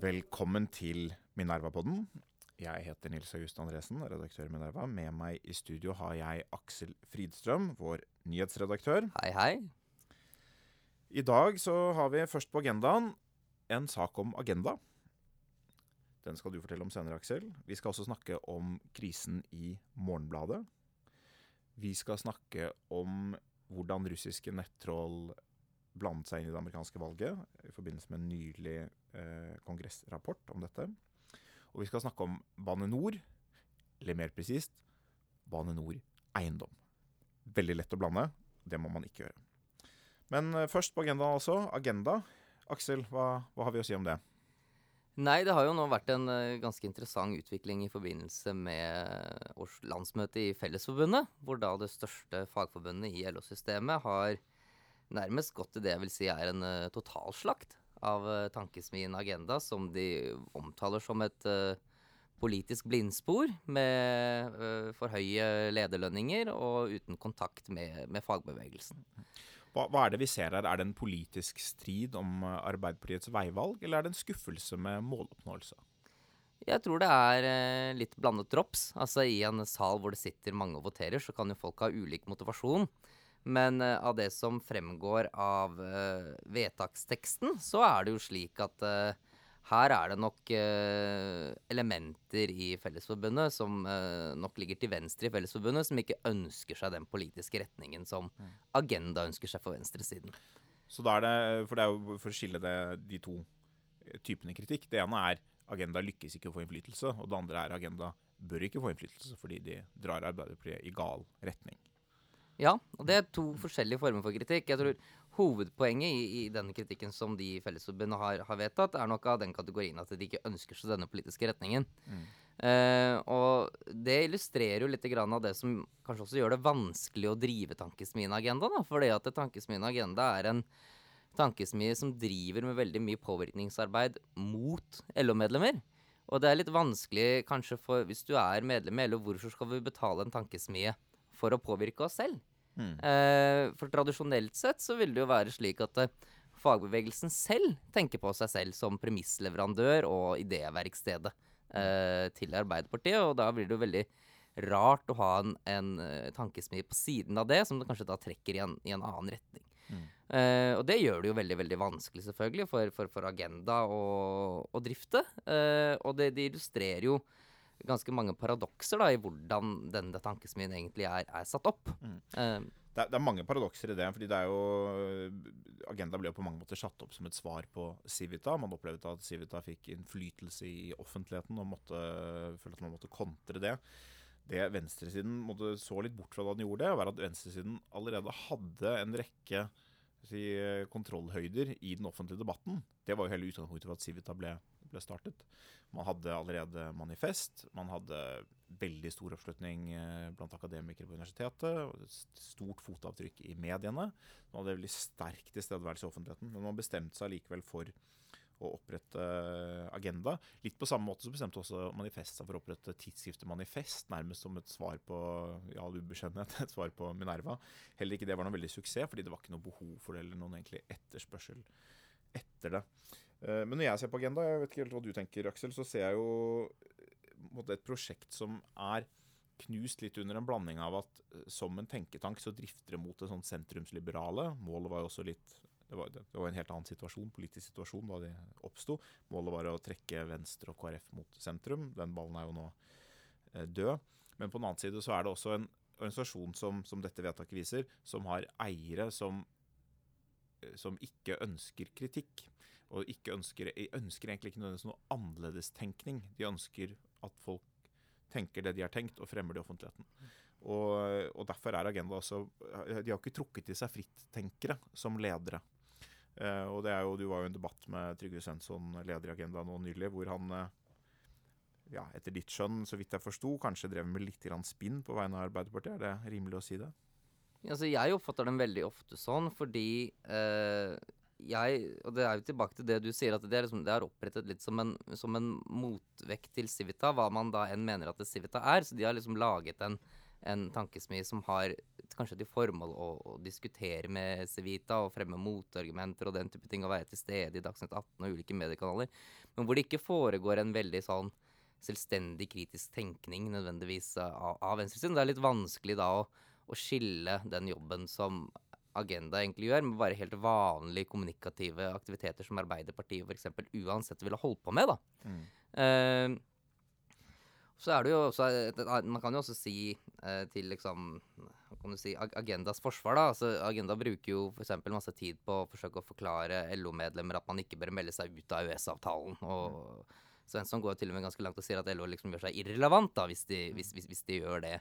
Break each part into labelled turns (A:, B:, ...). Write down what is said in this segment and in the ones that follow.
A: Velkommen til Minerva-podden. Jeg heter Nils August Andresen, redaktør i Minerva. Med meg i studio har jeg Aksel Fridstrøm, vår nyhetsredaktør.
B: Hei, hei.
A: I dag så har vi først på agendaen en sak om agenda. Den skal du fortelle om senere, Aksel. Vi skal også snakke om krisen i Morgenbladet. Vi skal snakke om hvordan russiske nettroll blandet seg inn i det amerikanske valget i forbindelse med en nylig eh, kongressrapport om dette. Og vi skal snakke om Bane Nor, eller mer presist Bane Nor Eiendom. Veldig lett å blande. Det må man ikke gjøre. Men eh, først på agendaen altså. Agenda. Aksel, hva, hva har vi å si om det?
B: Nei, det har jo nå vært en uh, ganske interessant utvikling i forbindelse med landsmøtet landsmøte i Fellesforbundet, hvor da det største fagforbundet i LO-systemet har nærmest gått til det jeg vil si er en uh, totalslakt av uh, tankesmien Agenda, som de omtaler som et uh, politisk blindspor med for høye lederlønninger og uten kontakt med, med fagbevegelsen.
A: Hva, hva, er det vi ser her? Er det en politisk strid om Arbeiderpartiets veivalg, eller er det en skuffelse med måloppnåelse?
B: Jeg tror det er litt blandet drops. Altså I en sal hvor det sitter mange og voterer, så kan jo folk ha ulik motivasjon. Men uh, av det som fremgår av uh, vedtaksteksten, så er det jo slik at uh, her er det nok elementer i Fellesforbundet som nok ligger til venstre i Fellesforbundet, som ikke ønsker seg den politiske retningen som mm. Agenda ønsker seg for venstresiden.
A: Så da er det, For det er jo for å skille det, de to typene kritikk. Det ene er Agenda lykkes ikke å få innflytelse, og det andre er Agenda bør ikke få innflytelse fordi de drar Arbeiderpartiet i gal retning.
B: Ja, og det er to forskjellige former for kritikk. Jeg tror Hovedpoenget i, i denne kritikken som de i Fellesforbundet har, har, vedtatt, er nok av den kategorien at de ikke ønsker seg denne politiske retningen. Mm. Uh, og det illustrerer jo litt av det som kanskje også gjør det vanskelig å drive Tankesmien Agenda. Da, fordi at Tankesmien Agenda er en tankesmie som driver med veldig mye påvirkningsarbeid mot LO-medlemmer. Og det er litt vanskelig kanskje for hvis du er medlem i LO, hvorfor skal vi betale en tankesmie for å påvirke oss selv? Mm. Eh, for tradisjonelt sett så vil det jo være slik at eh, fagbevegelsen selv tenker på seg selv som premissleverandør og idéverkstedet eh, til Arbeiderpartiet, og da blir det jo veldig rart å ha en, en uh, tankesmi på siden av det, som det kanskje da trekker i en, i en annen retning. Mm. Uh, og det gjør det jo veldig veldig vanskelig selvfølgelig for, for, for Agenda å, å drifte. Uh, og det, det, illustrerer jo ganske mange paradokser da, i hvordan denne tankesmien egentlig er, er satt opp. Mm.
A: Uh, det, er, det, er, mange paradokser i det. fordi det er jo Agenda ble jo på mange måter satt opp som et svar på Civita. Man opplevde at Civita fikk innflytelse i offentligheten og måtte, følte at man måtte kontre det. Det venstresiden måtte så litt bort fra da den gjorde det, var at venstresiden allerede hadde en rekke si, kontrollhøyder i den offentlige debatten. Det var jo hele utgangspunktet for at Civita ble, ble startet. Man hadde allerede manifest. Man hadde veldig stor oppslutning eh, blant akademikere på universitetet. og Stort fotavtrykk i mediene. Man hadde veldig sterk tilstedeværelse i offentligheten. Men man bestemte seg likevel for å opprette eh, agenda. Litt på samme måte så bestemte også Manifest seg for å opprette tidsskriftet Manifest, nærmest som et svar på ja, ubeskjedenhet, et svar på Minerva. Heller ikke det var noe veldig suksess, fordi det var ikke noe behov for det, eller noen egentlig etterspørsel etter det. Eh, men når jeg ser på Agenda, jeg vet ikke helt hva du tenker, Aksel, så ser jeg jo eh, et prosjekt som er knust litt under en blanding av at eh, som en tenketank så drifter det mot det sånn sentrumsliberale. Målet var jo også litt det var, det var, en helt annen situasjon, politisk situasjon da det oppsto. Målet var å trekke Venstre og KrF mot sentrum. Den ballen er jo nå død. Men på den annen side så er det også en organisasjon som, som dette vedtaket viser, som har eiere som, som ikke ønsker kritikk og ikke ønsker, ønsker egentlig ikke nødvendigvis noe annerledestenkning. De ønsker at folk tenker det de har tenkt, og fremmer det i offentligheten. Og, og, derfor er Agenda også De har ikke trukket til seg frittenkere som ledere. Uh, og det er jo, Du var jo i en debatt med Trygve Svensson, leder i Agenda nå nylig, hvor han uh, ja, etter ditt skjønn, så vidt jeg forsto, kanskje drev med litt spinn på vegne av Arbeiderpartiet. Er det rimelig å si det?
B: Altså, jeg oppfatter dem veldig ofte sånn fordi uh, jeg, og det er jo tilbake til det du sier, at det er, liksom, det er opprettet litt som en, som en, motvekt til Civita, hva man da enn mener at det Civita er. Så de har liksom laget en, en tankesmi som har kanskje til formål å, å diskutere med Civita og fremme motargumenter og den type ting, og være til stede i Dagsnytt 18 og ulike mediekanaler, men hvor det ikke foregår en veldig sånn selvstendig kritisk tenkning nødvendigvis av, av venstresiden. Det er litt vanskelig da å, å skille den jobben som Agenda egentlig gjør, med bare helt vanlige kommunikative aktiviteter som Arbeiderpartiet f.eks. uansett ville holdt på med. da.
A: Mm.
B: Uh, så er det jo også Man kan jo også si uh, til liksom kan du si, Agendas forsvar, da. Altså, Agenda bruker jo f.eks. masse tid på å forsøke å forklare LO-medlemmer at man ikke bør melde seg ut av EØS-avtalen. og Svensson går jo til og med ganske langt og sier at LO liksom gjør seg irrelevant da, hvis de, hvis, hvis, hvis de gjør det.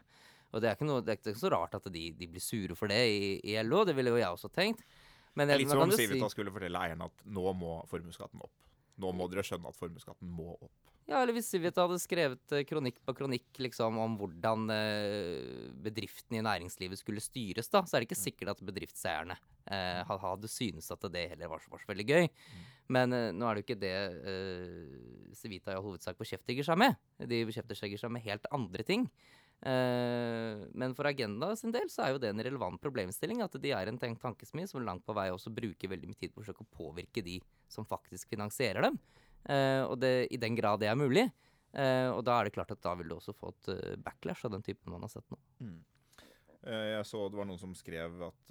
B: Og det er ikke, noe, det er ikke så rart at de, de, blir sure for det i, i, LO. Det ville jo jeg også tenkt.
A: Men, litt som om Civita si, skulle fortelle eierne at nå må formuesskatten opp. Nå må dere skjønne at formuesskatten må opp.
B: Ja, eller hvis Civita hadde skrevet eh, kronikk på kronikk liksom, om hvordan eh, bedriftene i næringslivet skulle styres, da, så er det ikke mm. sikkert at bedriftseierne eh, hadde synes at det heller var så, var så veldig gøy. Mm. Men eh, nå er det jo ikke det eh, Civita i all hovedsak beskjeftiger seg med. De beskjeftiger seg med helt andre ting. Uh, men for Agenda sin del så er jo det en relevant problemstilling. At de er en tankesmi som langt på vei også bruker veldig mye tid på å forsøke å påvirke de som faktisk finansierer dem. Uh, og det, i den grad det er mulig. Uh, og da er det klart at da vil du også få et backlash av den typen man har sett nå. Mm.
A: Jeg så det var noen som skrev at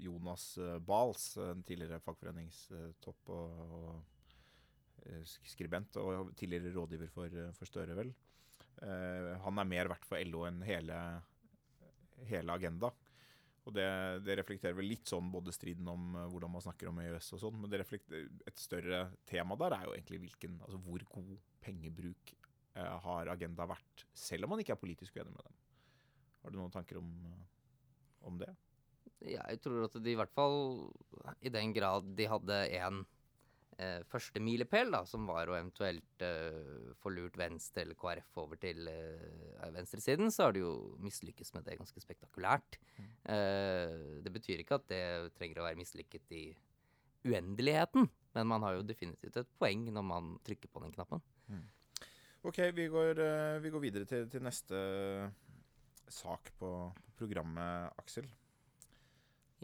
A: Jonas Bals, en tidligere fagforeningstopp og, skribent og tidligere rådgiver for, for Støre, vel, han er mer verdt for LO enn hele, hele agenda. Og det, det, reflekterer vel litt sånn både striden om uh, hvordan man snakker om EØS og sånn, men et større tema der er jo egentlig hvilken, altså hvor god pengebruk uh, har agenda vært, selv om man ikke er politisk uenig med dem. Har du noen tanker om, om det?
B: Jeg tror at de i hvert fall, i den grad de hadde en eh, første milepæl, da, som var å eventuelt eh, få lurt Venstre eller KrF over til eh, venstresiden, så har de jo mislykkes med det ganske spektakulært. Mm. Eh, det betyr ikke at det trenger å være mislykket i uendeligheten, men man har jo definitivt et poeng når man trykker på den knappen. Mm.
A: OK, vi går, uh, vi går videre til, til, neste sak på programmet, Aksel.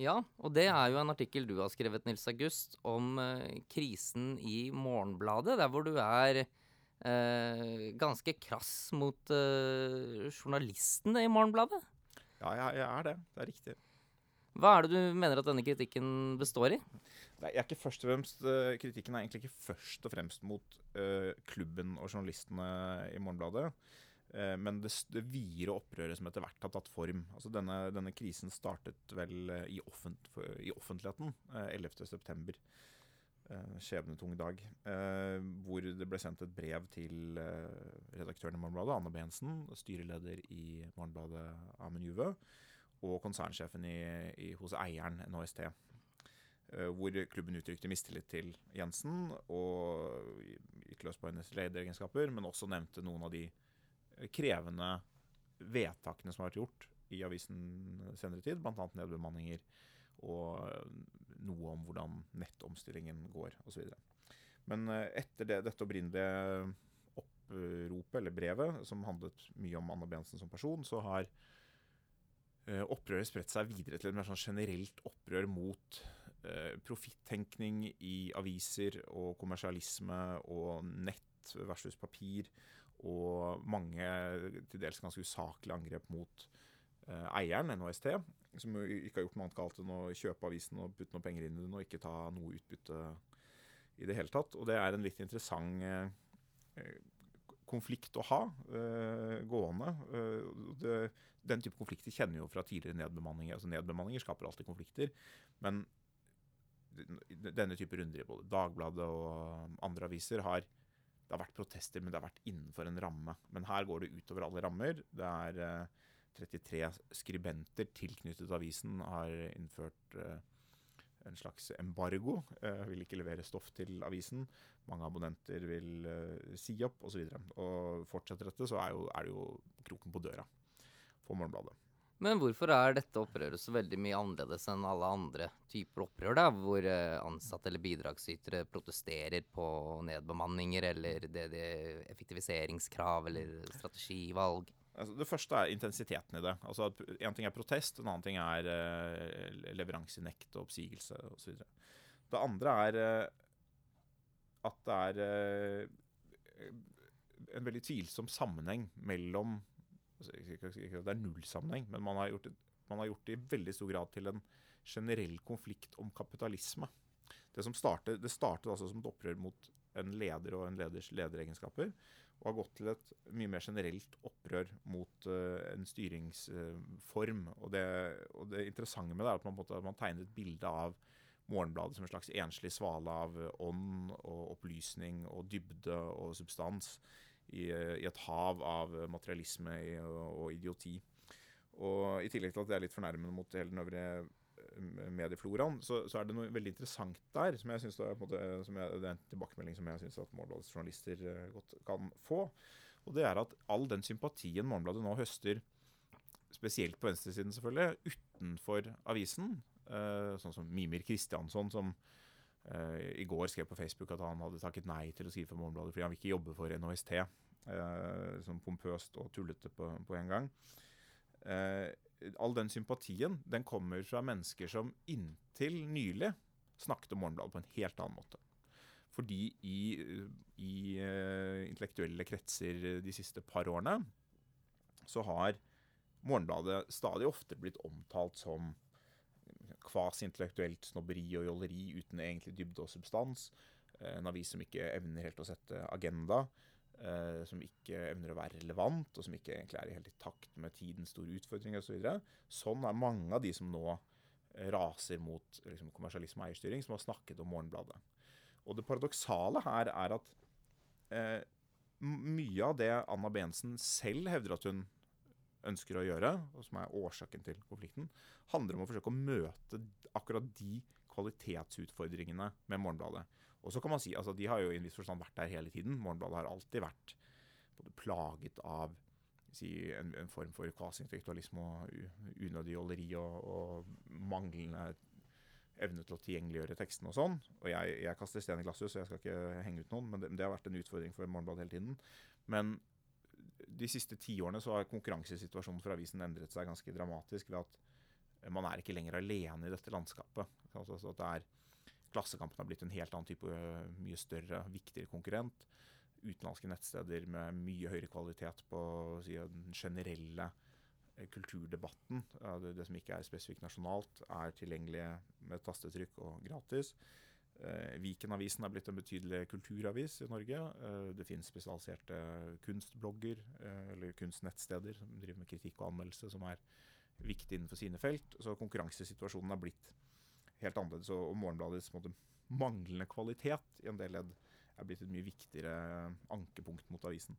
B: Ja, og det er jo en artikkel du har skrevet, Nils August, om eh, krisen i Morgenbladet, der hvor du er eh, ganske krass mot eh, journalistene i Morgenbladet.
A: Ja, jeg, jeg, er det. Det er riktig.
B: Hva er det du mener at denne kritikken består i?
A: Nei, jeg er ikke først og fremst, uh, Kritikken er egentlig ikke først og fremst mot uh, klubben og journalistene i Morgenbladet. Eh, men det, det videre opprøret som etter hvert har tatt form altså denne, denne krisen startet vel eh, i, offent, i offentligheten 11.9. Eh, skjebnetung dag. hvor det ble sendt et brev til redaktøren i Morgenbladet, Anne Bensen, styreleder i Morgenbladet, Amund Juve, og konsernsjefen i, i, hos eieren, NHST. Hvor klubben uttrykte mistillit til Jensen og gikk løs på hennes lederegenskaper, men også nevnte noen av de krevende vedtakene som har vært gjort i avisen senere tid, bl.a. nedbemanninger og noe om hvordan nettomstillingen går osv. Men eh, etter det, dette opprinnelige oppropet, eller brevet, som handlet mye om Anna Bensen som person, så har eh, opprøret spredt seg videre til et mer sånn generelt opprør mot eh, profittenkning i aviser og kommersialisme og nett versus papir og mange til dels ganske usaklige angrep mot eh, eieren, NHST, som ikke har gjort noe annet galt enn å kjøpe avisen og putte noe penger inn i den og ikke ta noe utbytte i det hele tatt. Og det er en litt interessant eh, konflikt å ha eh, gående. Eh, det, den type konflikter kjenner vi jo fra tidligere nedbemanninger. Altså Nedbemanninger skaper alltid konflikter. Men denne type runder i både Dagbladet og andre aviser har det har vært protester, men det har vært innenfor en ramme. Men her går det utover alle rammer. Det er eh, 33 skribenter tilknyttet avisen har innført eh, en slags embargo. Eh, vil ikke levere stoff til avisen. Mange abonnenter vil eh, si opp osv. Og, så og fortsetter dette, så er, jo, er det jo kroken på døra for Morgenbladet.
B: Men hvorfor er dette opprøret så veldig mye annerledes enn alle andre typer opprør, da, hvor eh, ansatte eller bidragsytere protesterer på nedbemanninger eller det, det effektiviseringskrav eller strategivalg?
A: Altså, det første er intensiteten i det. Altså, en ting er protest, en annen ting er uh, leveransenekt og oppsigelse osv. Det andre er uh, at det er en veldig tvilsom sammenheng mellom altså, Ikke at det er nullsammenheng, men man har, gjort man har gjort det i veldig stor grad til en generell konflikt om kapitalisme. Det, startet, det startet altså som et opprør mot en leder og en leders lederegenskaper og har gått til et mye mer generelt opprør mot uh, en styringsform. Uh, og, og, det, interessante med det er at man, måtte, man tegner et bilde av Morgenbladet som en slags enslig svale av ånd og opplysning og dybde og substans i, i et hav av materialisme og, og, idioti. Og I tillegg til at det er litt fornærmende mot hele den øvrige mediefloraen, så, så, er det noe veldig interessant der, som jeg synes er, måte, jeg, det er en tilbakemelding som jeg syns Morgenbladets journalister uh, godt kan få. Og det er at all den sympatien Morgenbladet nå høster, spesielt på venstresiden selvfølgelig, utenfor avisen, uh, sånn som Mimir Kristiansson, som i går skrev på Facebook at han hadde takket nei til å skrive for Morgenbladet fordi han vil ikke jobbe for NHST. Sånn pompøst og tullete på, på en gang. Uh, all den sympatien den kommer fra mennesker som inntil nylig snakket om Morgenbladet på en helt annen måte. Fordi i, i uh, intellektuelle kretser de siste par årene så har Morgenbladet stadig oftere blitt omtalt som kvasintellektuelt snobberi og jolleri uten egentlig dybde og substans. Eh, en avis som ikke evner helt å sette agenda eh, som ikke evner å være relevant, og som ikke egentlig er helt i takt med tidens store utfordringer osv. Så sånn er mange av de som nå eh, raser mot liksom, kommersialisme og eierstyring, som har snakket om Morgenbladet. Og det paradoksale her er at eh, mye av det Anna Bensen selv hevder at hun ønsker å gjøre, og som er årsaken til konflikten, handler om å forsøke å møte akkurat de kvalitetsutfordringene med Morgenbladet. Og så kan man si, altså De har jo i en viss forstand vært der hele tiden. Morgenbladet har alltid vært både plaget av si, en, en, form for kvasiintellektualisme og unødig jåleri og, og, manglende evne til å tilgjengeliggjøre teksten og sånn. Og jeg, jeg kaster stein i glasshus, så jeg skal ikke henge ut noen, men det, det har vært en utfordring for Morgenbladet hele tiden. Men de siste tiårene så har konkurransesituasjonen for avisen endret seg ganske dramatisk ved at man er ikke lenger alene i dette landskapet. Altså, at det er Klassekampen har blitt en helt annen type, mye større, viktigere konkurrent. Utenlandske nettsteder med mye høyere kvalitet på si, den generelle eh, kulturdebatten. Det, det, som ikke er spesifikt nasjonalt, er tilgjengelig med tastetrykk og gratis. Eh, Viken-avisen er blitt en betydelig kulturavis i Norge. Eh, det finnes spesialiserte kunstblogger eh, eller kunstnettsteder som driver med kritikk og anmeldelse, som er viktig innenfor sine felt. Så konkurransesituasjonen har blitt helt annerledes. Og Morgenbladets måte, manglende kvalitet i en del ledd er blitt et mye viktigere ankepunkt mot avisen.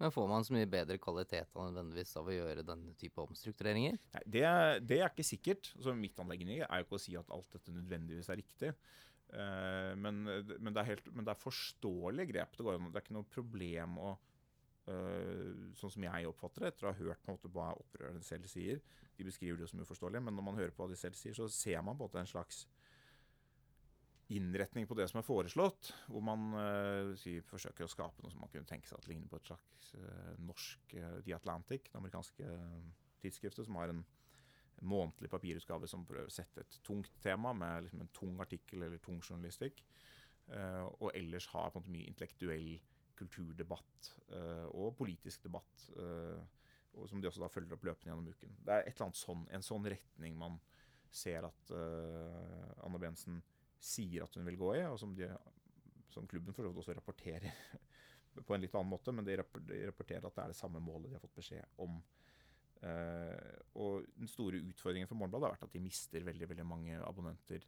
B: Men får man så mye bedre kvalitet av å gjøre denne type omstruktureringer?
A: Nei, det, det er ikke sikkert. Så mitt anleggende er jo ikke å si at alt dette nødvendigvis er riktig. Uh, men, men, det helt, men, det er forståelige grep. Det, går, det er ikke noe problem å Sånn som jeg oppfatter det, etter å ha hørt på en måte hva opprørerne selv sier, de beskriver det jo som uforståelig, men når man hører på hva de selv sier, så ser man på en slags innretning på det som er foreslått, hvor man uh, si, forsøker å skape noe som man kunne tenke seg at ligner på et slags uh, norsk uh, The Atlantic, det amerikanske tidsskriftet, som har en månedlig papirutgave som prøver å sette et tungt tema med liksom, en tung artikkel eller tung journalistikk, og ellers har på en måte mye intellektuell kulturdebatt og politisk debatt. Uh, og som de også da følger opp løpende gjennom uken. Det er et eller annet sånn, en sånn retning man ser at uh, Anna Bensen sier at hun vil gå i, og som, de, som klubben for så vidt også rapporterer på en litt annen måte, men de rapporterer at det er det samme målet de har fått beskjed om. Uh, og Den store utfordringen for Morgenbladet har vært at de mister veldig veldig mange abonnenter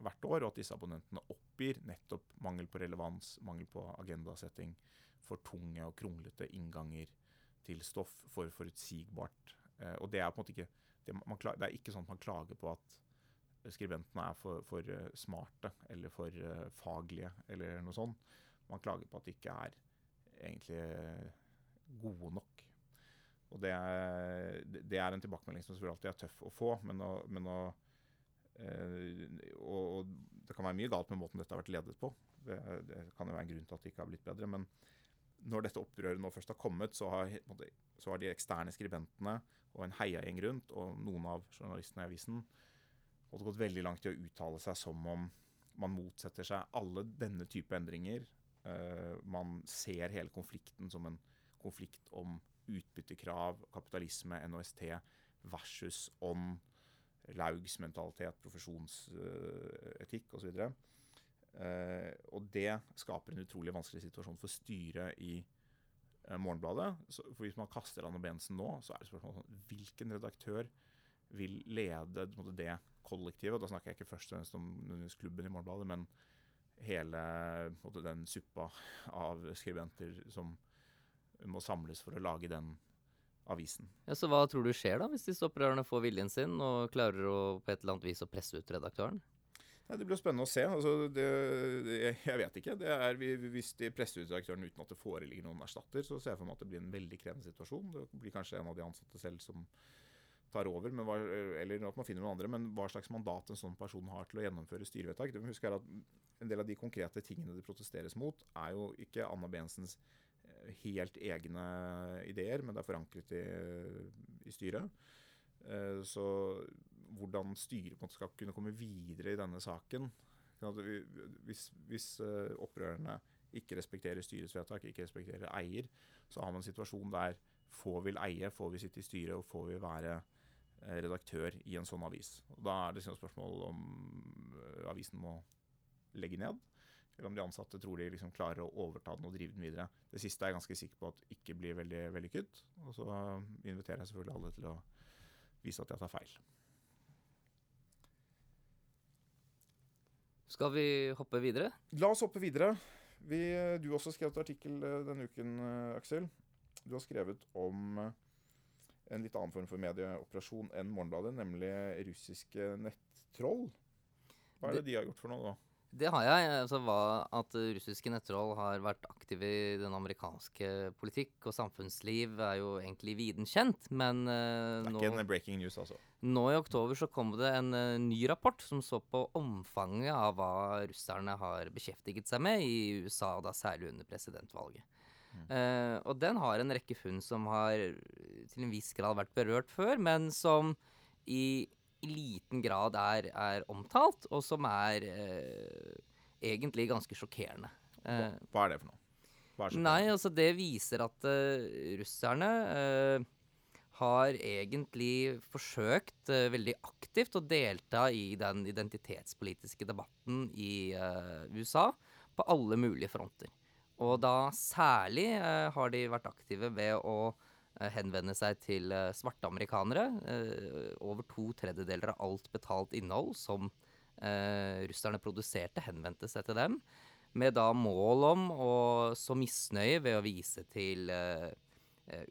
A: hvert år, og at disse abonnentene oppgir nettopp mangel på relevans, mangel på agendasetting, for tunge og kronglete innganger til stoff for forutsigbart. Eh, og det er på en måte ikke det, man, det, er ikke sånn at man klager på at skribentene er for, for uh, smarte eller for uh, faglige eller noe sånt. Man klager på at de ikke er egentlig gode nok. Og det er, det er en tilbakemelding som selvfølgelig alltid er tøff å få, men, å, men å, og, og, det kan være mye galt med måten dette har vært ledet på. Det, kan jo være en grunn til at det ikke har blitt bedre. men når dette opprøret nå først har kommet, så har, så har de eksterne skribentene og en heiagjeng rundt, og noen av journalistene i avisen, hadde gått veldig langt i å uttale seg som om man motsetter seg alle denne type endringer. Uh, man ser hele konflikten som en konflikt om utbyttekrav, kapitalisme, NOST versus ånd, Laugs mentalitet, profesjonsetikk osv. Uh, og det skaper en utrolig vanskelig situasjon for styret i uh, Morgenbladet. For Hvis man kaster Anne Bensen nå, så er det spørsmålet sånn, hvilken redaktør vil lede det kollektivet. Og da snakker jeg ikke først og fremst om klubben i Morgenbladet, men hele den suppa av skribenter som må samles for å lage den avisen.
B: Ja, Så hva tror du skjer da, hvis disse opprørerne får viljen sin og klarer å på et eller annet vis å presse ut redaktøren?
A: Ja, det blir spennende å se. Altså, det, det, jeg vet ikke. Er, hvis de presser ut redaktøren uten at det foreligger noen erstatter, så ser jeg for meg at det blir en veldig krevende situasjon. Det blir kanskje en av de ansatte selv som tar over, hva, eller at man finner noen andre. Men hva slags mandat en sånn person har til å gjennomføre styrevedtak. Det må huske at En del av de konkrete tingene det protesteres mot, er jo ikke Anna Bensens helt egne ideer, men det er forankret i, i styret. Eh, så hvordan styret skal kunne komme videre i denne saken Hvis, hvis eh, opprørerne ikke respekterer styrets vedtak, ikke respekterer eier, så har man en situasjon der få vil eie, få vil sitte i styret og få vil være Eh, redaktør i en sånn avis. Og da er det liksom spørsmål om avisen må legge ned, eller om de ansatte tror de liksom klarer å overta den og drive den videre. Det siste er jeg ganske sikker på at ikke blir veldig vellykket. Og så inviterer jeg selvfølgelig alle til å vise at jeg tar feil.
B: Skal vi hoppe videre?
A: La oss hoppe videre. Vi, du også skrevet artikkel eh, denne uken, Aksel. Du har skrevet om en litt annen form for medieoperasjon enn Morgenbladet, nemlig russiske nettroll. Hva er det, det de har gjort for noe, da?
B: Det har jeg. altså At russiske nettroll har vært aktive i den amerikanske politikk og samfunnsliv, er jo egentlig viden kjent, men uh,
A: Det er ikke en breaking news, altså?
B: Nå i oktober så kom det en uh, ny rapport som så på omfanget av hva russerne har beskjeftiget seg med i USA, da særlig under presidentvalget. Uh, og den har en rekke funn som har til en viss grad vært berørt før, men som i, i liten grad er, er, omtalt, og som er eh, egentlig ganske sjokkerende.
A: Eh, hva, er det for noe?
B: nei, altså det viser at russerne har egentlig forsøkt veldig aktivt å delta i den identitetspolitiske debatten i USA på alle mulige fronter. Og da særlig har de vært aktive ved å henvende seg til eh, svarte amerikanere. Eh, over to tredjedeler av alt betalt innhold som eh, russerne produserte, henvendte seg til dem. Med da mål om å så misnøye ved å vise til eh,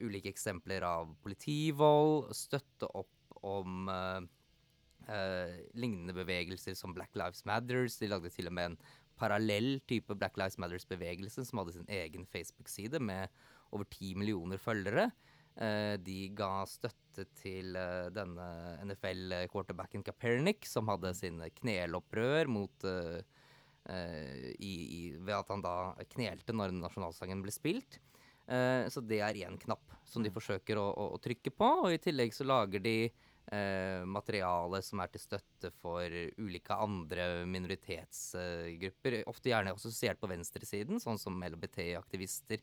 B: ulike eksempler av politivold, støtte opp om lignende bevegelser som Black Lives Matters. De lagde til og med en parallell type Black Lives Matters-bevegelse som hadde sin egen Facebook-side med over ti millioner følgere. Eh, de ga støtte til eh, denne NFL-quarterbacken Kapernik, som hadde sine knelopprør mot uh, i, i, ved at han da knelte når nasjonalsangen ble spilt. Uh, så det er én knapp som de mm. forsøker å, å, å, trykke på. Og i tillegg så lager de materiale som er til støtte for ulike andre minoritetsgrupper. ofte gjerne assosiert på venstresiden, sånn som LBT-aktivister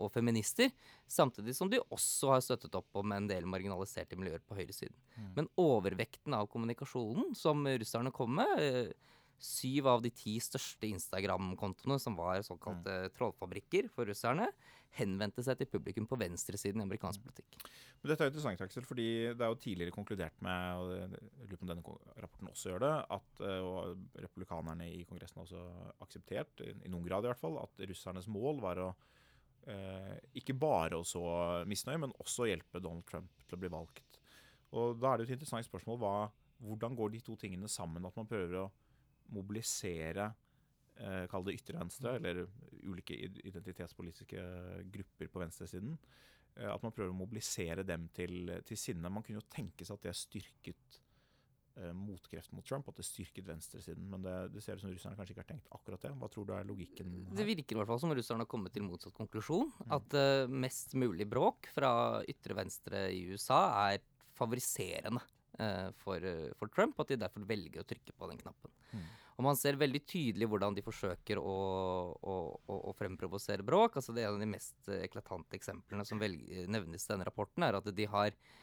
B: og feminister. Samtidig som de også har støttet opp om en del marginaliserte miljøer på høyresiden. Mm. Men overvekten av kommunikasjonen som russerne kom med eh, Syv av de ti største Instagram-kontoene, som var såkalte mm. trollfabrikker for russerne, henvendte seg til publikum på venstresiden i amerikansk mm. politikk.
A: Men dette er jo interessant, Aksel, fordi det er jo tidligere konkludert med, og jeg lurer på om denne rapporten også gjør det, at eh, og republikanerne i Kongressen har også akseptert, i noen grad i hvert fall, at russernes mål var å eh, ikke bare å så misnøye, men også hjelpe Donald Trump til å bli valgt. Og Da er det et interessant spørsmål hva, hvordan går de to tingene sammen? At man prøver å mobilisere eh, Kall det ytre venstre, eller ulike identitetspolitiske grupper på venstresiden. Eh, at man prøver å mobilisere dem til, til, sinne. Man kunne jo tenke seg at det styrket eh, motkreft mot Trump, at det styrket venstresiden. Men det, det ser ut som russerne kanskje ikke har tenkt akkurat det. Hva tror du er logikken
B: Det virker i hvert fall som russerne har kommet til motsatt konklusjon.
A: Mm.
B: At uh, mest mulig bråk fra ytre venstre i USA er favoriserende eh, for, eh, for Trump, at de derfor velger å trykke på den knappen.
A: Mm.
B: Og man ser veldig tydelig hvordan de forsøker å, å, å, å fremprovosere bråk. Altså det er En av de mest eh, eklatante eksemplene som velger, nevnes i denne rapporten, er at de har eh,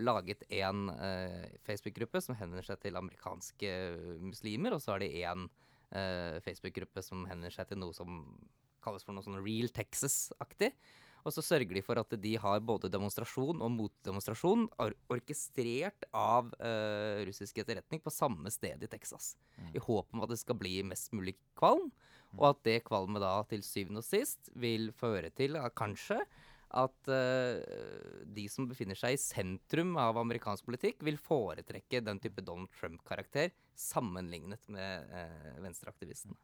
B: laget en eh, Facebook-gruppe som henvender seg til amerikanske muslimer, og så har de en eh, Facebook-gruppe som henvender seg til noe som kalles for noe sånn Real Texas-aktig. Og så sørger de for at de har både demonstrasjon og motdemonstrasjon or orkestrert av uh, russisk etterretning på samme sted i Texas.
A: Mm.
B: I håp om at det skal bli mest mulig kvalm, og at det kvalmet da til syvende og sist vil føre til at kanskje at uh, de som befinner seg i sentrum av amerikansk politikk, vil foretrekke den type Donald Trump-karakter sammenlignet med uh, venstreaktivistene.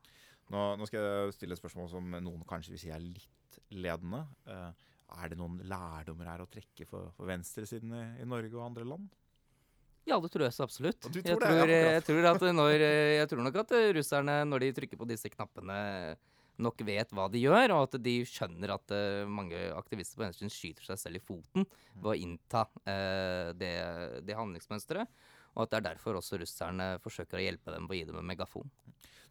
A: Nå, nå skal jeg stille et spørsmål som noen kanskje vil si er litt ledende. Uh, er det noen lærdommer her å trekke for, for venstresiden i, i Norge og andre land?
B: Ja, det tror jeg så absolutt.
A: Tror
B: jeg,
A: tror
B: jeg, tror at når, jeg tror nok at russerne, når de trykker på disse knappene, nok vet hva de gjør, og at de skjønner at uh, mange aktivister på venstresiden skyter seg selv i foten ved å innta uh, det, det handlingsmønsteret. Og at det er derfor også russerne forsøker å hjelpe dem ved å gi dem en megafon.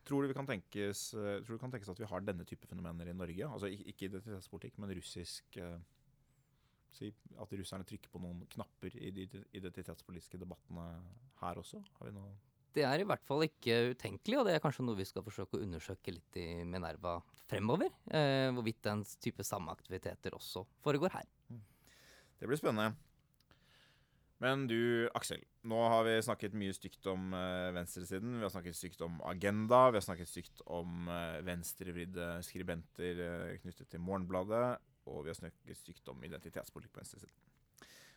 A: Tror du, vi kan tenkes, eh, tror du kan tenkes at vi har denne type fenomener i Norge? Altså Ikke identitetspolitikk, men russisk uh, si, At russerne trykker på noen knapper i de identitetspolitiske debattene her også? Har vi noe
B: Det er i hvert fall ikke utenkelig, og det er kanskje noe vi skal forsøke å undersøke litt i Minerva fremover. Eh, hvorvidt den type samme aktiviteter også foregår her.
A: Det blir spennende. Men du, Aksel. Nå har vi snakket mye stygt om eh, venstresiden. Vi har snakket stygt om Agenda. Vi har snakket stygt om eh, venstrevridde skribenter eh, knyttet til Morgenbladet. Og vi har snakket stygt om identitetspolitikk på venstresiden.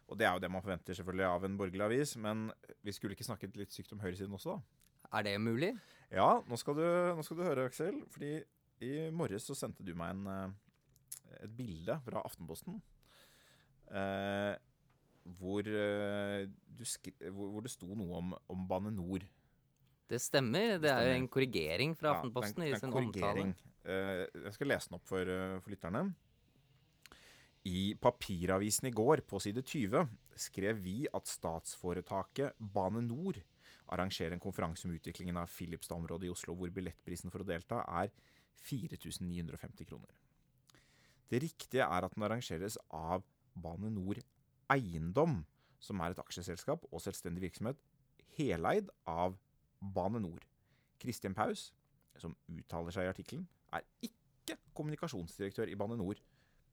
A: Og det er jo det man forventer selvfølgelig av en borgerlig avis. Men vi skulle ikke snakket litt sykt om høyresiden også, da?
B: Er det mulig?
A: Ja, nå skal du, nå skal du høre, Aksel. Fordi i morges så sendte du meg en, eh, et bilde fra Aftenposten. Eh, hvor, eh, du hvor, hvor det sto noe om, om Bane NOR.
B: Det stemmer. Det er jo en korrigering fra Aftenposten
A: ja, den, den
B: i sin omtale.
A: Eh, jeg skal lese den opp for, eh, for lytterne. I papiravisen i går, på side 20, skrev vi at statsforetaket Bane NOR arrangerer en konferanse om utviklingen av Filipstad-området i Oslo, hvor billettprisen for å delta er 4950 kroner. Det riktige er at den arrangeres av Bane NOR Eiendom, som er et aksjeselskap og selvstendig virksomhet heleid av Bane NOR. Kristin Paus, som uttaler seg i artikkelen, er ikke kommunikasjonsdirektør i Bane NOR.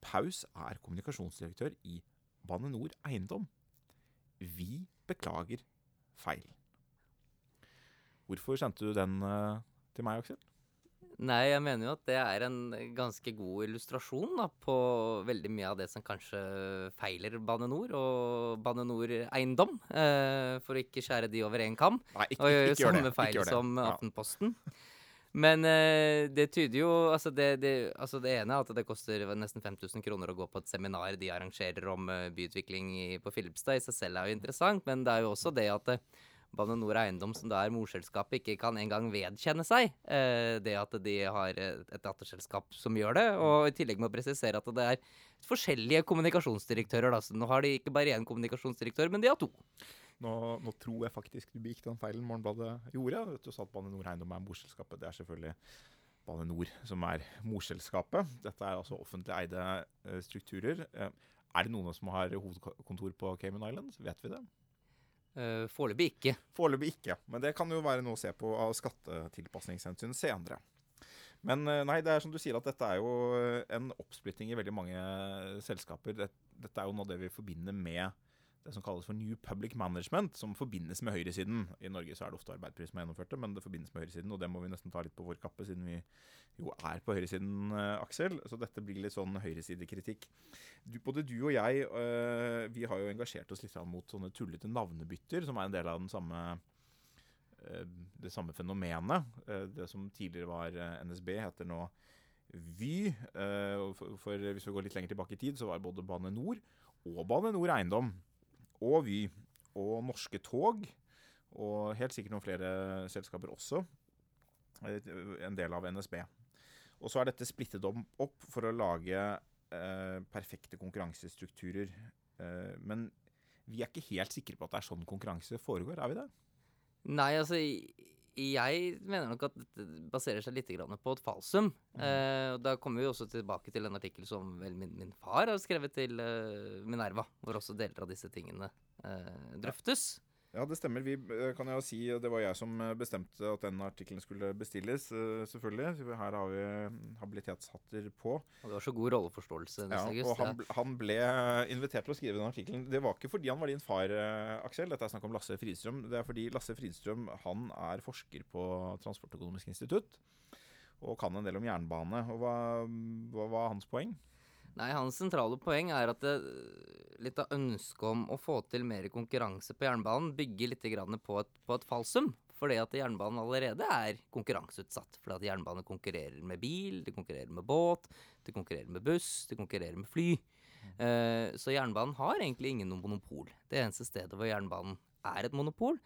A: Paus er kommunikasjonsdirektør i Bane NOR Eiendom. Vi beklager feil. Hvorfor sendte du den eh, til meg, Aksel?
B: Nei, jeg mener jo at det er en ganske god illustrasjon da, på veldig mye av det som kanskje feiler Bane NOR og Bane NOR Eiendom, eh, for å ikke skjære de over én kam.
A: Nei, ikke,
B: Og gjøre samme feil som Aftenposten. Ja. Men eh, det tyder jo altså det, det, altså det ene er at det koster nesten 5000 kroner å gå på et seminar de arrangerer om eh, byutvikling i, på Filipstad. I seg selv er jo interessant, men det er jo også det at eh, Bane NOR Eiendom, som da er morselskapet, ikke kan engang vedkjenne seg eh, det at de har et, et datterselskap som gjør det. Og i tillegg må presisere at det er forskjellige kommunikasjonsdirektører. Da. Så nå har de ikke bare én kommunikasjonsdirektør, men de har to.
A: Nå, nå tror jeg faktisk du begikk den feilen Morgenbladet gjorde. Vet Du sa at Bane NOR Eiendom er morselskapet. Det er selvfølgelig Bane NOR som er morselskapet. Dette er altså offentlig eide eh, strukturer. Eh, er det noen som har hovedkontor på Cayman Islands? Vet vi det?
B: Uh, Foreløpig ikke.
A: Foreløpig ikke, men det kan jo være noe å se på av skattetilpasningshensyn senere. Men nei, det er som du sier at dette er jo en oppsplitting i veldig mange selskaper. Dette er jo noe av det vi forbinder med det som kalles for New Public Management, som forbindes med høyresiden. I Norge så er det ofte Arbeiderpartiet som har gjennomført det, men det forbindes med høyresiden, og det må vi nesten ta litt på vår kappe, siden vi jo er på høyresiden, eh, Aksel. Så dette blir litt sånn høyresidekritikk. Du, både du og jeg, eh, vi har jo engasjert oss litt mot sånne tullete navnebytter, som er en del av den samme eh, det samme fenomenet. Det som tidligere var NSB, heter nå Vy. For hvis vi går litt lenger tilbake i tid, så var både Bane NOR og Bane NOR Eiendom og Vy og Norske Tog og helt sikkert noen flere selskaper også. En del av NSB. Og så er dette splittet opp for å lage eh, perfekte konkurransestrukturer. Eh, men vi er ikke helt sikre på at det er sånn konkurranse foregår, er vi det?
B: Nei, altså jeg mener nok at dette baserer seg litt på et falsum. Mm. Eh, og da kommer vi også tilbake til en artikkel som vel min, min far har skrevet til eh, Minerva, hvor også deler av disse tingene eh, drøftes.
A: Ja, det stemmer. Vi eh, kan jo si, Det var jeg som eh, bestemte at den artikkelen skulle bestilles, eh, selvfølgelig. Her har vi habilitetshatter på.
B: Og det var så god rolleforståelse.
A: Ja, og han, han, ble invitert til å skrive den artikkelen. Det var ikke fordi han var din far, Aksel. Dette er snakk om Lasse Fridstrøm. Det er fordi Lasse Fridstrøm han er forsker på Transportøkonomisk institutt og kan en del om jernbane. Og hva, hva var hans poeng?
B: Nei, hans sentrale poeng er at det, litt av ønsket om å få til mer konkurranse på jernbanen bygger litt på et, på et falsum. Fordi at jernbanen allerede er konkurranseutsatt. Fordi at jernbanen konkurrerer med bil, det konkurrerer med båt, det konkurrerer med buss, det konkurrerer med fly. Uh, så jernbanen har egentlig ingen monopol. Det eneste stedet hvor jernbanen er et monopol,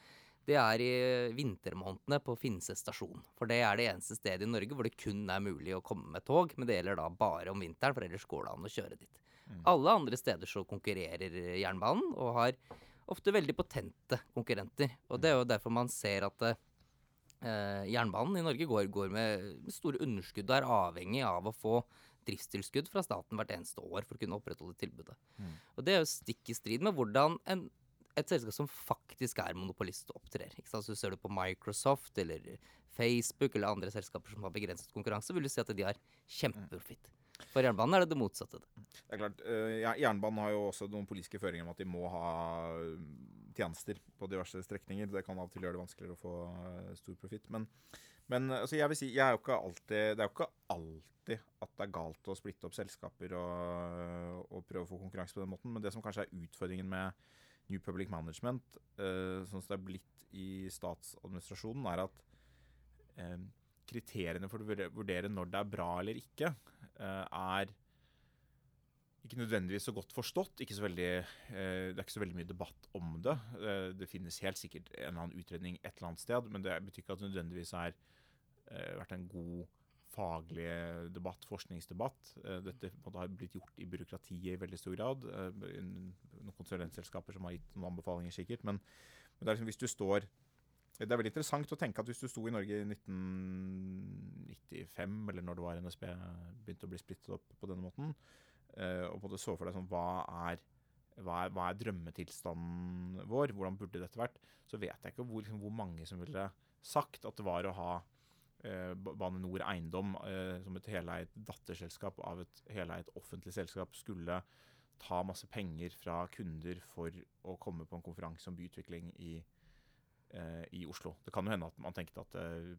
B: det er i vintermånedene på Finse stasjon. For det er det eneste stedet i Norge hvor det kun er mulig å komme med tog. Men det gjelder da bare om vinteren, for ellers går det an å kjøre dit. Mm. Alle andre steder så konkurrerer jernbanen, og har ofte veldig potente konkurrenter. Og det er jo derfor man ser at eh, jernbanen i Norge går, går med store underskudd og er avhengig av å få driftstilskudd fra staten hvert eneste år for å kunne opprettholde tilbudet. Mm. Og det er jo stikk i strid med hvordan en et selskap som faktisk er monopolist og opptrer. Ikke sant? Så Ser du på Microsoft eller Facebook eller andre selskaper som har begrenset konkurranse, vil du si at de har kjempeprofitt. For jernbanen er det det motsatte.
A: Det er klart, uh, Jernbanen har jo også noen politiske føringer om at de må ha mm, tjenester på diverse strekninger. Det kan av og til gjøre det vanskeligere å få uh, stor profitt. Men, men altså, jeg vil si, jeg er alltid, det er jo ikke alltid at det er galt å splitte opp selskaper og, og prøve å få konkurranse på den måten. Men det som kanskje er utfordringen med New Public Management, uh, sånn som det er blitt i statsadministrasjonen, er at uh, kriteriene for å vurdere når det er bra eller ikke, uh, er ikke nødvendigvis så godt forstått. Så veldig, det er ikke så veldig mye debatt om det. det finnes helt sikkert en eller annen utredning et eller annet sted, men det betyr ikke at det nødvendigvis har vært en god faglig debatt, forskningsdebatt. Eh, dette har blitt gjort i byråkratiet i veldig stor grad. Konsulentselskaper som har gitt noen anbefalinger, sikkert. Men, men det er liksom hvis du står det er veldig interessant å tenke at hvis du sto i Norge i 1995, eller når det var NSB begynte å bli splittet opp på denne måten, eh, og på det så for deg sånn hva er, hva er, hva er drømmetilstanden vår, hvordan burde dette vært, så vet jeg ikke hvor, liksom, hvor mange som ville sagt at det var å ha eh, Bane Nor Eiendom eh, som et heleid datterselskap av et heleid offentlig selskap skulle ta masse penger fra kunder for å komme på en konferanse om byutvikling i, eh, i Oslo. Det kan jo hende at man tenkte at eh,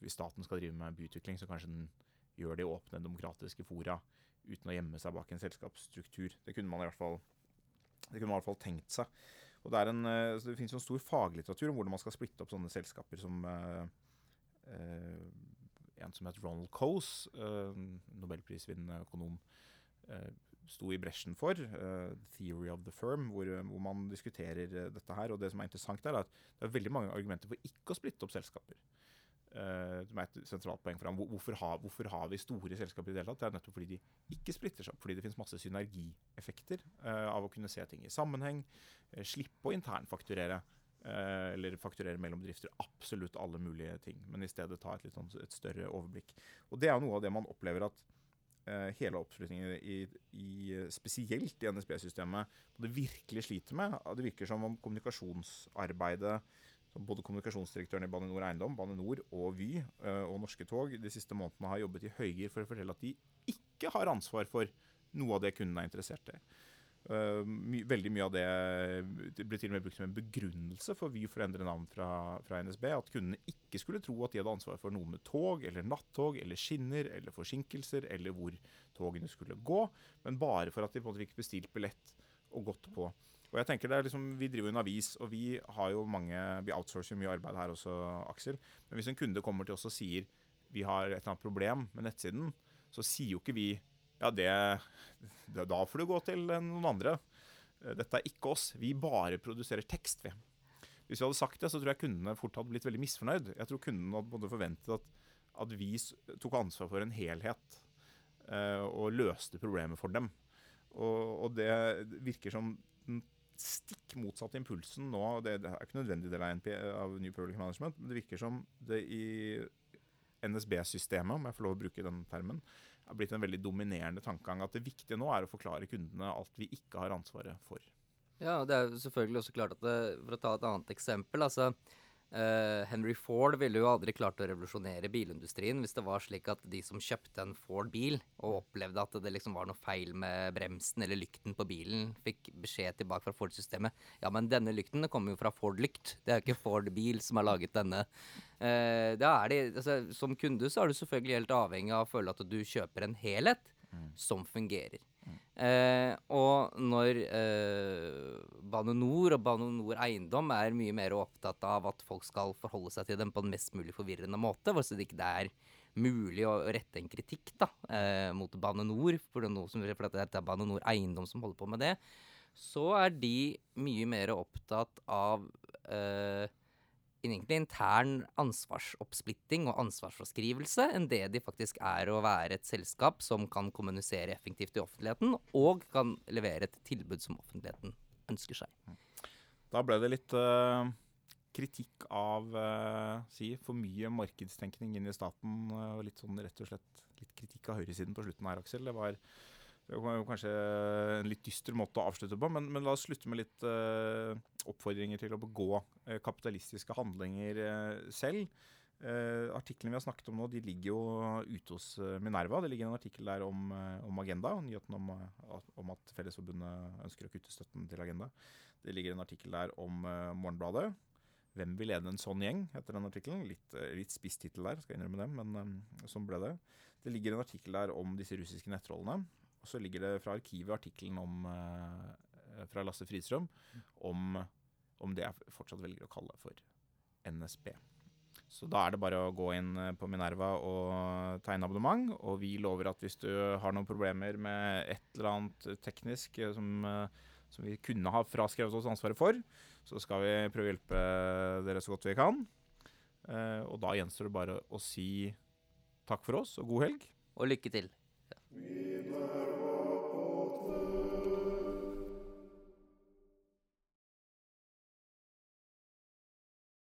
A: hvis staten skal drive med byutvikling, så kanskje den gjør det i åpne, demokratiske fora uten å gjemme seg bak en selskapsstruktur. Det kunne man i hvert fall, i hvert fall tenkt seg. Og Det, en, eh, det finnes en stor faglitteratur om hvordan man skal splitte opp sånne selskaper som eh, Eh, en som het Ronald Coase, eh, nobelprisvinnende økonom, sto i bresjen for. Uh, 'Theory of the Firm', hvor, hvor man diskuterer uh, dette her. Og det som er interessant, er at det er veldig mange argumenter for ikke å splitte opp selskaper. Uh, som er et sentralt poeng for ham. Hvorfor, ha, hvorfor, har vi store selskaper i det hele tatt? Det er nettopp fordi de ikke splitter seg opp. Fordi det finnes masse synergieffekter av å kunne se ting i sammenheng. slippe å internfakturere. Eh, eller fakturere mellom bedrifter. Absolutt alle mulige ting. Men i stedet ta et, litt, sånn, et større overblikk. Og det er noe av det man opplever at uh, hele oppslutningen i, i, spesielt i NSB-systemet det virkelig sliter med. Det virker som om kommunikasjonsarbeidet både kommunikasjonsdirektøren i Bane Nor Eiendom, Bane Nor og Vy uh, og Norske Tog de siste månedene har jobbet i høygir for å fortelle at de ikke har ansvar for noe av det kundene er interessert i. Uh, my, veldig mye av det, det ble til og med brukt som en begrunnelse for Vy for å endre navn fra, fra, NSB. At kundene ikke skulle tro at de hadde ansvar for noe med tog eller nattog eller skinner eller forsinkelser eller hvor togene skulle gå, men bare for at de på en måte fikk bestilt billett og gått på. Og jeg tenker det er liksom, Vi driver jo en avis, og vi har jo mange, vi outsourcer mye arbeid her også, Aksel. Men hvis en kunde kommer til oss og sier vi har et eller annet problem med nettsiden, så sier jo ikke vi ja, det, det, Da får du gå til noen andre. Dette er ikke oss. Vi bare produserer tekst, vi. Hvis vi hadde sagt det, så tror jeg kundene fort hadde blitt veldig misfornøyd. Jeg tror kundene hadde forventet at, at vi tok ansvar for en helhet uh, og løste problemet for dem. Og, og, det virker som den stikk motsatte impulsen nå. Det, det er ikke nødvendig del av, NP, av New Public Management, men det virker som det i NSB-systemet, om jeg får lov å bruke den termen, har blitt en veldig dominerende tankegang. At det viktige nå er å forklare kundene alt vi ikke har ansvaret for.
B: Ja, og det er selvfølgelig også klart at det, For å ta et annet eksempel. altså uh, Henry Ford ville jo aldri klart å revolusjonere bilindustrien hvis det var slik at de som kjøpte en Ford-bil og opplevde at det liksom var noe feil med bremsen eller lykten på bilen, fikk beskjed tilbake fra Ford-systemet Ja, men denne lykten kommer jo fra Ford-lykt. Det er jo ikke Ford-bil som har laget denne. Uh, da er det, altså, som kunde så er du selvfølgelig helt avhengig av å føle at du kjøper en helhet mm. som fungerer. Eh, og når eh, Bane Nor og Bane Nor Eiendom er mye mer opptatt av at folk skal forholde seg til dem på en mest mulig forvirrende måte, så det ikke er mulig å rette en kritikk da, eh, mot Bane Nor, for det, som, for det er Bane Nor Eiendom som holder på med det, så er de mye mer opptatt av eh, egentlig intern ansvarsoppsplitting og ansvarsforskrivelse enn det de faktisk er å være et selskap som kan kommunisere effektivt i offentligheten, og kan levere et tilbud som offentligheten ønsker seg.
A: Da ble det litt uh, kritikk av uh, si, for mye markedstenkning inn i staten, uh, og litt sånn rett og slett litt kritikk av høyresiden på slutten her, Aksel. Det var det var kanskje en litt dyster måte å avslutte på, men, men la oss slutte med litt uh, oppfordringer til å begå uh, kapitalistiske handlinger uh, selv. artiklene vi har snakket om nå, de ligger jo ute hos Minerva. Det ligger en artikkel der om, om Agenda, nyheten om, om, at Fellesforbundet ønsker å kutte støtten til Agenda. Det ligger en artikkel der om Morgenbladet. 'Hvem vil lede en sånn gjeng?' heter den artikkelen. Litt, litt spiss der, skal jeg innrømme det, men sånn ble det. Det ligger en artikkel der om disse russiske nettrollene. Og så ligger det fra arkivet artikkelen om uh, fra Lasse Fridstrøm om, om, det jeg fortsatt velger å kalle for NSB. Så da er det bare å gå inn eh, på Minerva og tegne abonnement. Og vi lover at hvis du har noen problemer med et eller annet teknisk eh, som, som vi kunne ha fraskrevet oss ansvaret for, så skal vi prøve å hjelpe dere så godt vi kan. Og da gjenstår det bare å si takk for oss og god helg.
B: Og lykke til. Ja.